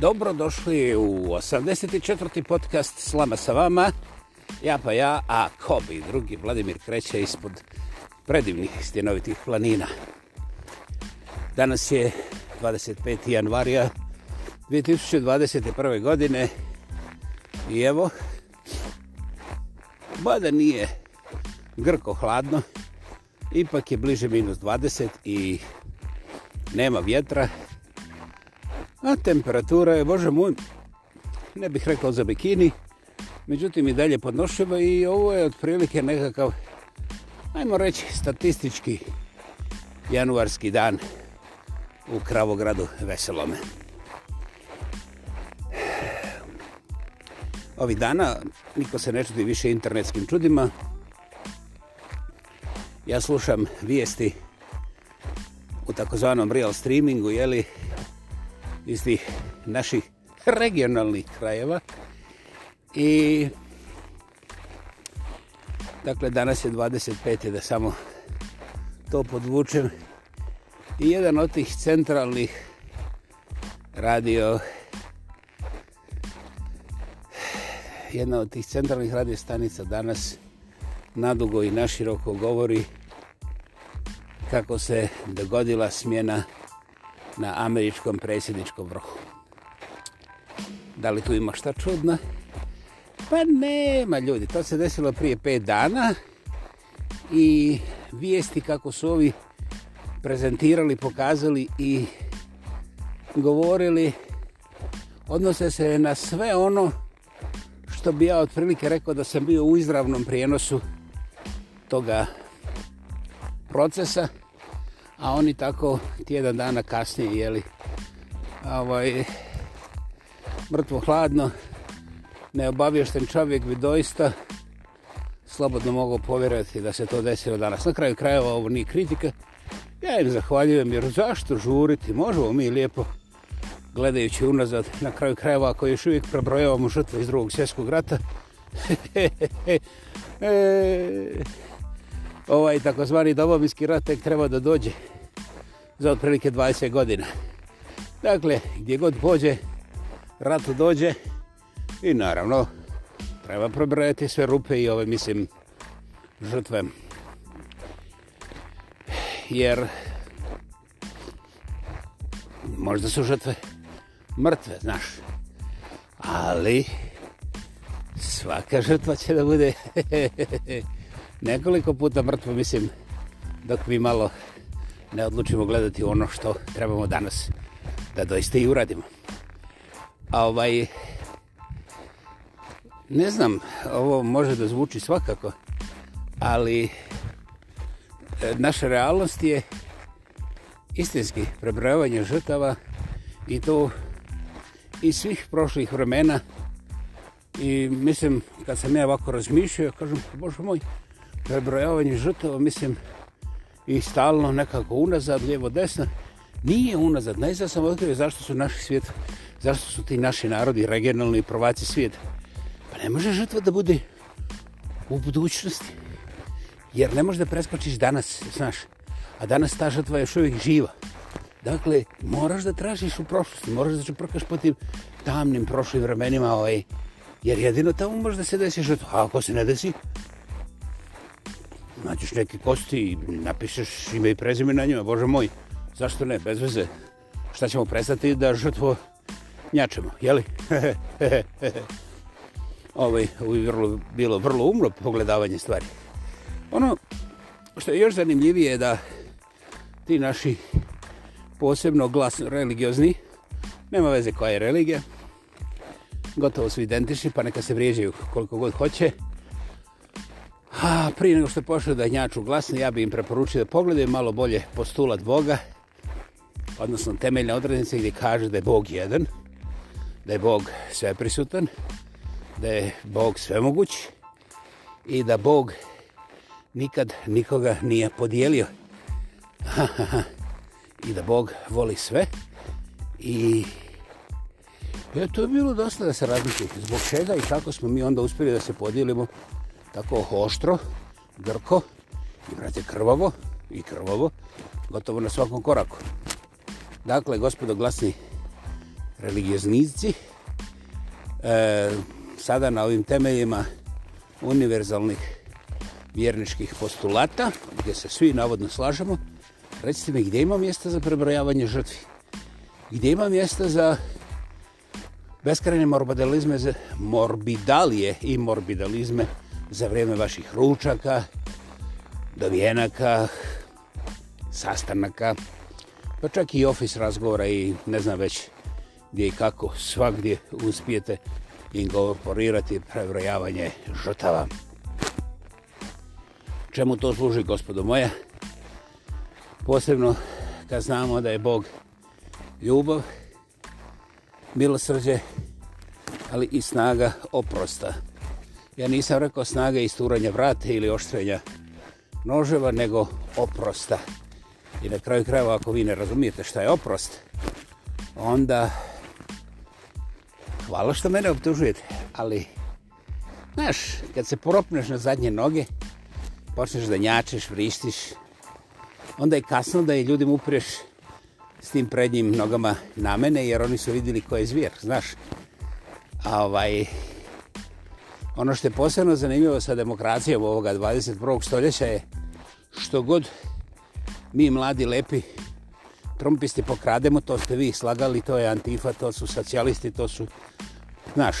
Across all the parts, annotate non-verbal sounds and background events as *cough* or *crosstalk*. Dobro došli u 84. podcast Slama sa vama. Ja pa ja, a ko bi drugi, Vladimir kreće ispod predivnih stjenovitih planina. Danas je 25. januarija 2021. godine i evo, bada nije grko hladno, ipak je bliže minus 20 i nema vjetra, A temperatura je, bože moj, ne bih rekao za bikini, međutim i dalje podnošiva i ovo je otprilike nekakav, ajmo reći, statistički januarski dan u Kravogradu veselome. Ovi dana niko se ne čudi više internetskim čudima. Ja slušam vijesti u takozvanom real streamingu, jeli, iz tih naših regionalnih krajeva. I dakle, danas je 25. da samo to podvučem. I jedan od tih centralnih radio jedna od tih centralnih radio stanica danas nadugo i naširoko govori kako se dogodila smjena na američkom predsjedničkom vrhu. Da li tu ima šta čudno? Pa nema ljudi, to se desilo prije pet dana i vijesti kako su ovi prezentirali, pokazali i govorili odnose se na sve ono što bi ja otprilike rekao da sam bio u izravnom prijenosu toga procesa a oni tako tjedan dana kasnije jeli ovaj, mrtvo hladno neobavješten čovjek bi doista slobodno mogao povjerati da se to desilo danas na kraju krajeva ovo nije kritika ja im zahvaljujem jer zašto žuriti možemo mi lijepo gledajući unazad na kraju krajeva ako još uvijek prebrojavamo žrtve iz drugog svjetskog rata *laughs* e ovaj takozvani domovinski rat tek treba da dođe za otprilike 20 godina. Dakle, gdje god pođe, rat dođe i naravno treba probrajati sve rupe i ove, mislim, žrtve. Jer možda su žrtve mrtve, znaš, ali svaka žrtva će da bude... *laughs* nekoliko puta mrtvo, mislim, dok mi malo ne odlučimo gledati ono što trebamo danas da doista i uradimo. A ovaj, ne znam, ovo može da zvuči svakako, ali e, naša realnost je istinski prebrojavanje žrtava i to iz svih prošlih vremena i mislim kad sam ja ovako razmišljao kažem Bože moj prebrojavanje žrtava, mislim, i stalno nekako unazad, lijevo, desno, nije unazad. Ne znam sam otkrivo zašto su naši svijet, zašto su ti naši narodi regionalni provaci svijeta. Pa ne može žrtva da bude u budućnosti. Jer ne možeš da preskočiš danas, znaš. A danas ta žrtva je još uvijek živa. Dakle, moraš da tražiš u prošlosti, moraš da čeprkaš po tim tamnim prošlim vremenima, ovaj, jer jedino tamo može da se desi žrtva. A ako se ne desi, nađeš neke kosti i napišeš ime i prezime na njima, bože moj, zašto ne, bez veze, šta ćemo prestati da žrtvo njačemo, jeli? *laughs* ovo je vrlo, bilo vrlo umro pogledavanje stvari. Ono što je još zanimljivije je da ti naši posebno glas religiozni, nema veze koja je religija, gotovo su identični pa neka se vrijeđaju koliko god hoće, A, prije nego što pošle da njaču glasno, ja bih im preporučio da pogledaju malo bolje postulat Boga, odnosno temeljne odrednice gdje kaže da je Bog jedan, da je Bog sveprisutan, da je Bog svemoguć i da Bog nikad nikoga nije podijelio. I da Bog voli sve. I e, to je bilo dosta da se razmišljaju zbog čega i kako smo mi onda uspjeli da se podijelimo tako oštro, grko i vrate krvavo i krvavo, gotovo na svakom koraku. Dakle, gospodo glasni religijaznici, e, sada na ovim temeljima univerzalnih vjerničkih postulata, gdje se svi navodno slažemo, recite mi gdje ima mjesta za prebrojavanje žrtvi? Gdje ima mjesta za beskrajne morbidalizme, morbidalije i morbidalizme, za vrijeme vaših ručaka, dovijenaka, sastanaka, pa čak i ofis razgovora i ne znam već gdje i kako, svakdje uspijete inkorporirati prebrojavanje žrtava. Čemu to služi, gospodo moja? Posebno kad znamo da je Bog ljubav, milosrđe, ali i snaga oprosta ja nisam rekao snage isturanja vrate ili oštrenja noževa, nego oprosta. I na kraju krajeva, ako vi ne razumijete šta je oprost, onda hvala što mene optužujete, ali znaš, kad se poropneš na zadnje noge, počneš da njačeš, vrištiš, onda je kasno da je ljudim upriješ s tim prednjim nogama na mene, jer oni su vidjeli ko je zvijer, znaš. A ovaj, Ono što je posebno zanimljivo sa demokracijom ovoga 21. stoljeća je što god mi mladi lepi trumpisti pokrademo, to ste vi slagali, to je Antifa, to su socijalisti, to su, znaš,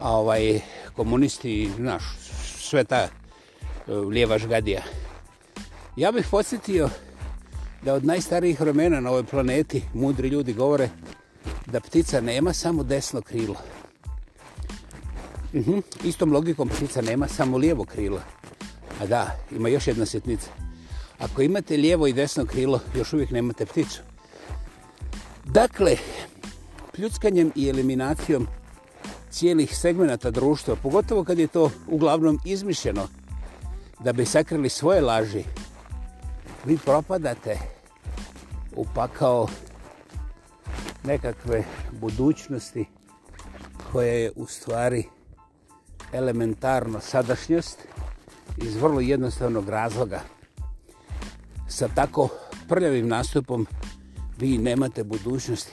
a ovaj, komunisti, znaš, sve ta e, lijeva žgadija. Ja bih podsjetio da od najstarijih romena na ovoj planeti mudri ljudi govore da ptica nema samo desno krilo, Uh mhm. -huh. Istom logikom ptica nema samo lijevo krilo. A da, ima još jedna sitnica. Ako imate lijevo i desno krilo, još uvijek nemate pticu. Dakle, pljuckanjem i eliminacijom cijelih segmenata društva, pogotovo kad je to uglavnom izmišljeno da bi sakrili svoje laži, vi propadate u pakao nekakve budućnosti koje je u stvari elementarno sadašnjost iz vrlo jednostavnog razloga. Sa tako prljavim nastupom vi nemate budućnosti.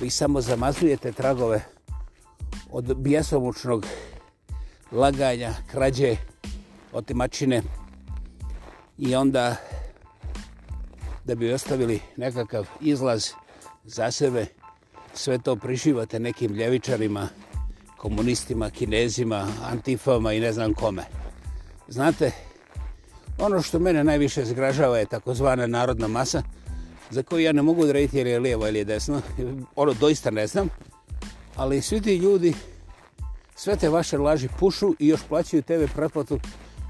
Vi samo zamazujete tragove od bjesomučnog laganja, krađe, otimačine i onda da bi ostavili nekakav izlaz za sebe, sve to priživate nekim ljevičarima, komunistima, kinezima, antifama i ne znam kome. Znate, ono što mene najviše zgražava je takozvana narodna masa, za koju ja ne mogu odrediti je li je lijevo ili je desno, ono doista ne znam, ali svi ti ljudi sve te vaše laži pušu i još plaćaju tebe pretplatu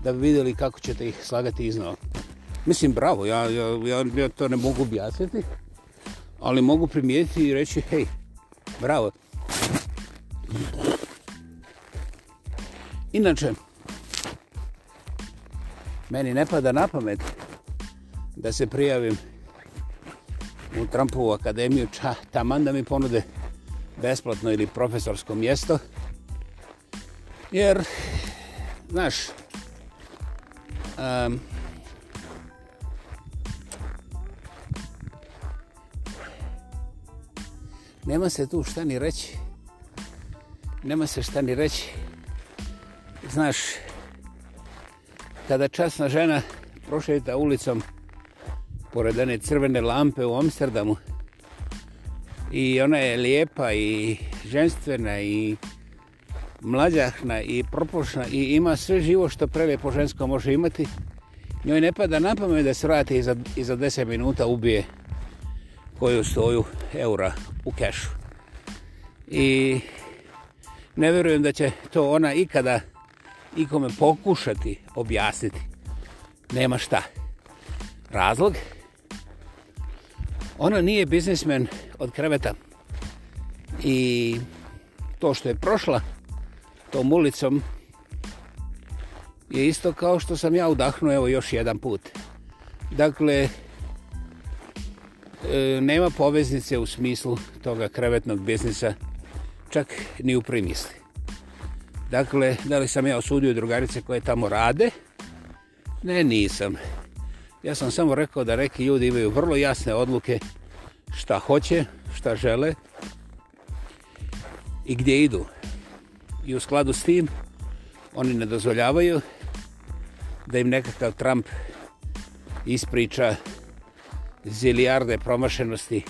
da bi vidjeli kako ćete ih slagati iznova. Mislim, bravo, ja, ja, ja, ja to ne mogu objasniti, ali mogu primijetiti i reći, hej, bravo, Inače, meni ne pada na pamet da se prijavim u Trumpovu akademiju, ča, taman da mi ponude besplatno ili profesorsko mjesto, jer, znaš, um, nema se tu šta ni reći. Nema se šta ni reći znaš, kada časna žena prošeta ulicom pored one crvene lampe u Amsterdamu i ona je lijepa i ženstvena i mlađahna i propušna i ima sve živo što preve po žensko može imati, njoj ne pada na pamet da se vrati i za 10 minuta ubije koju stoju eura u kešu. I ne vjerujem da će to ona ikada izgledati ikome pokušati objasniti. Nema šta. Razlog? Ona nije biznismen od kreveta. I to što je prošla tom ulicom je isto kao što sam ja udahnuo evo još jedan put. Dakle, e, nema poveznice u smislu toga krevetnog biznisa čak ni u primisli. Dakle, da li sam ja osudio drugarice koje tamo rade? Ne, nisam. Ja sam samo rekao da reki ljudi imaju vrlo jasne odluke šta hoće, šta žele i gdje idu. I u skladu s tim, oni ne dozvoljavaju da im nekakav Trump ispriča zilijarde promašenosti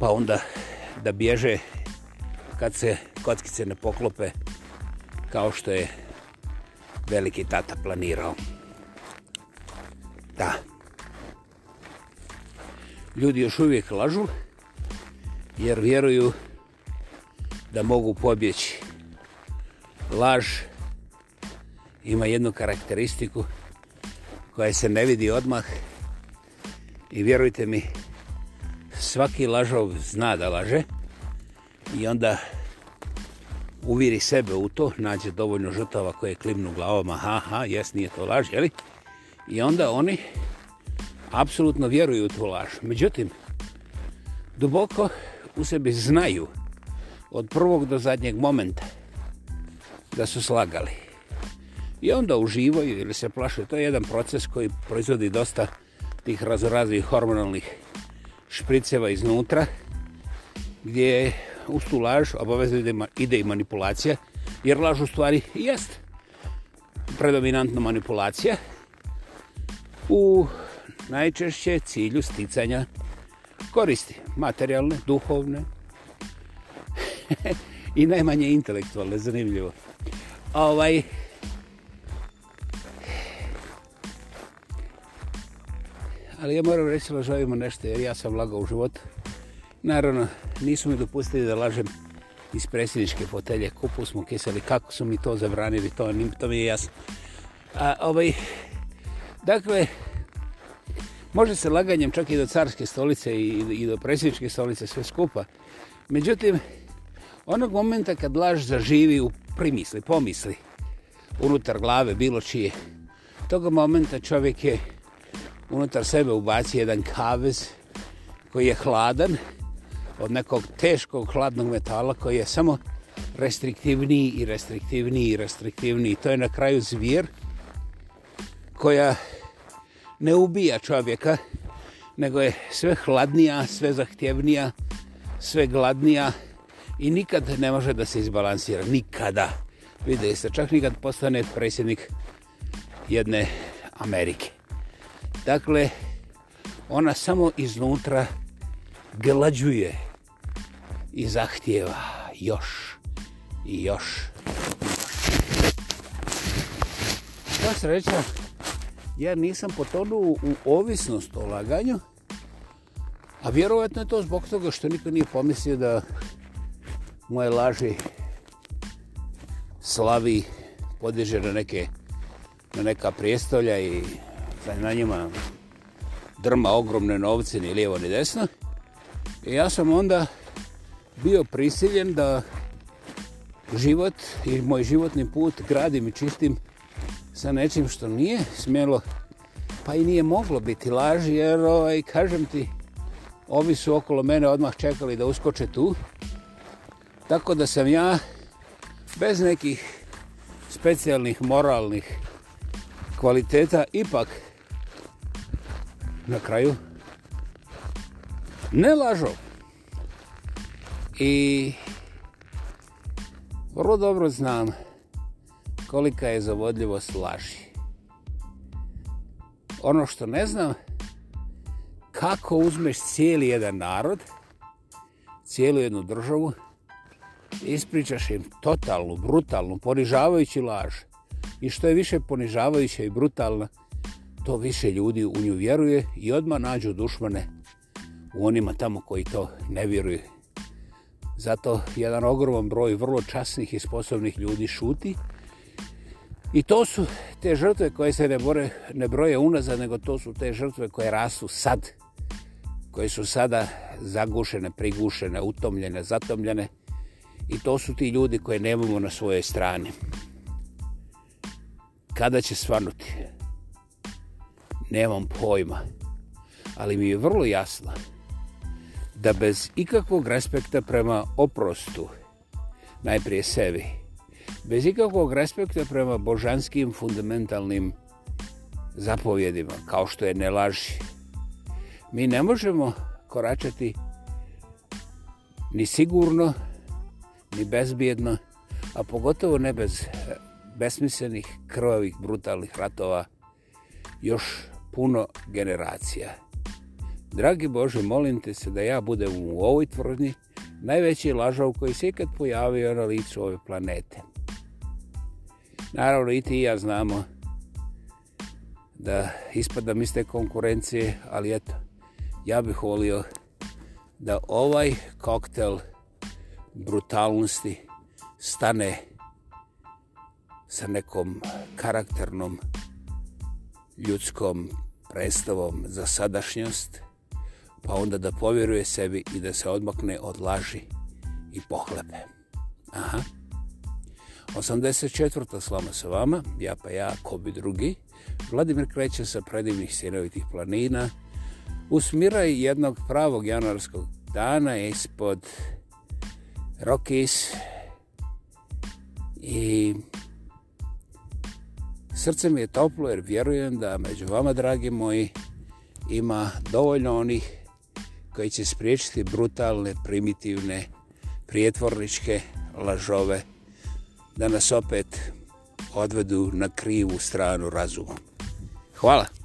pa onda da bježe kad se kockice ne poklope kao što je veliki tata planirao. Da. Ljudi još uvijek lažu jer vjeruju da mogu pobjeći. Laž ima jednu karakteristiku koja se ne vidi odmah i vjerujte mi svaki lažov zna da laže i onda uviri sebe u to, nađe dovoljno žrtava koje klimnu glavama, ha, ha, jes, nije to laž, jeli? I onda oni apsolutno vjeruju u tu laž. Međutim, duboko u sebi znaju od prvog do zadnjeg momenta da su slagali. I onda uživaju ili se plašaju. To je jedan proces koji proizvodi dosta tih razoraznih hormonalnih špriceva iznutra, gdje uz tu laž obavezno ide, ide i manipulacija, jer laž u stvari jest predominantna manipulacija u najčešće cilju sticanja koristi materijalne, duhovne *laughs* i najmanje intelektualne, zanimljivo. Ovaj, ali ja moram reći lažovima nešto, jer ja sam lagao u životu. Naravno, nisu mi dopustili da lažem iz predsjedničke fotelje. Kupu smo kiseli, kako su mi to zabranili, to, to mi je jasno. A, ovaj, dakle, može se laganjem čak i do carske stolice i, i do predsjedničke stolice sve skupa. Međutim, onog momenta kad laž zaživi u primisli, pomisli, unutar glave, bilo čije, tog momenta čovjek je unutar sebe ubaci jedan kavez koji je hladan, od nekog teškog hladnog metala koji je samo restriktivniji i restriktivniji i restriktivniji. To je na kraju zvijer koja ne ubija čovjeka, nego je sve hladnija, sve zahtjevnija, sve gladnija i nikad ne može da se izbalansira. Nikada. Vide se, čak nikad postane predsjednik jedne Amerike. Dakle, ona samo iznutra glađuje glađuje i zahtjeva još i još. Sva sreća, ja nisam potonuo u ovisnost o laganju, a vjerovatno je to zbog toga što niko nije pomislio da moje laži slavi, podiže na neke na neka prijestolja i na njima drma ogromne novce ni lijevo ni desno. I ja sam onda bio prisiljen da život i moj životni put gradim i čistim sa nečim što nije smjelo, pa i nije moglo biti laži, jer ovaj, kažem ti, ovi su okolo mene odmah čekali da uskoče tu, tako da sam ja bez nekih specijalnih moralnih kvaliteta ipak na kraju ne lažao i vrlo dobro znam kolika je zavodljivost laži. Ono što ne znam, kako uzmeš cijeli jedan narod, cijelu jednu državu, ispričaš im totalnu, brutalnu, ponižavajući laž. I što je više ponižavajuća i brutalna, to više ljudi u nju vjeruje i odmah nađu dušmane u onima tamo koji to ne vjeruju Zato jedan ogroman broj vrlo časnih i sposobnih ljudi šuti. I to su te žrtve koje se ne, bore, ne broje unazad, nego to su te žrtve koje rasu sad, koje su sada zagušene, prigušene, utomljene, zatomljene. I to su ti ljudi koje nemamo na svojoj strani. Kada će svanuti? Nemam pojma. Ali mi je vrlo jasno da bez ikakvog respekta prema oprostu, najprije sebi, bez ikakvog respekta prema božanskim fundamentalnim zapovjedima, kao što je ne laži, mi ne možemo koračati ni sigurno, ni bezbjedno, a pogotovo ne bez e, besmislenih, krvavih, brutalnih ratova još puno generacija. Dragi Bože, molim te se da ja budem u ovoj tvrdni najveći lažav koji se ikad pojavio na licu ove planete. Naravno, i ti i ja znamo da ispadam iz te konkurencije, ali eto, ja bih volio da ovaj koktel brutalnosti stane sa nekom karakternom ljudskom predstavom za sadašnjost – pa onda da povjeruje sebi i da se odmakne od laži i pohlepe. Aha. 84. slama sa vama, ja pa ja, ko bi drugi. Vladimir kreće sa predivnih sinovitih planina. Usmiraj jednog pravog januarskog dana ispod Rokis i srce mi je toplo jer vjerujem da među vama, dragi moji, ima dovoljno onih koji će spriječiti brutalne, primitivne, prijetvorničke lažove da nas opet odvedu na krivu stranu razuma. Hvala!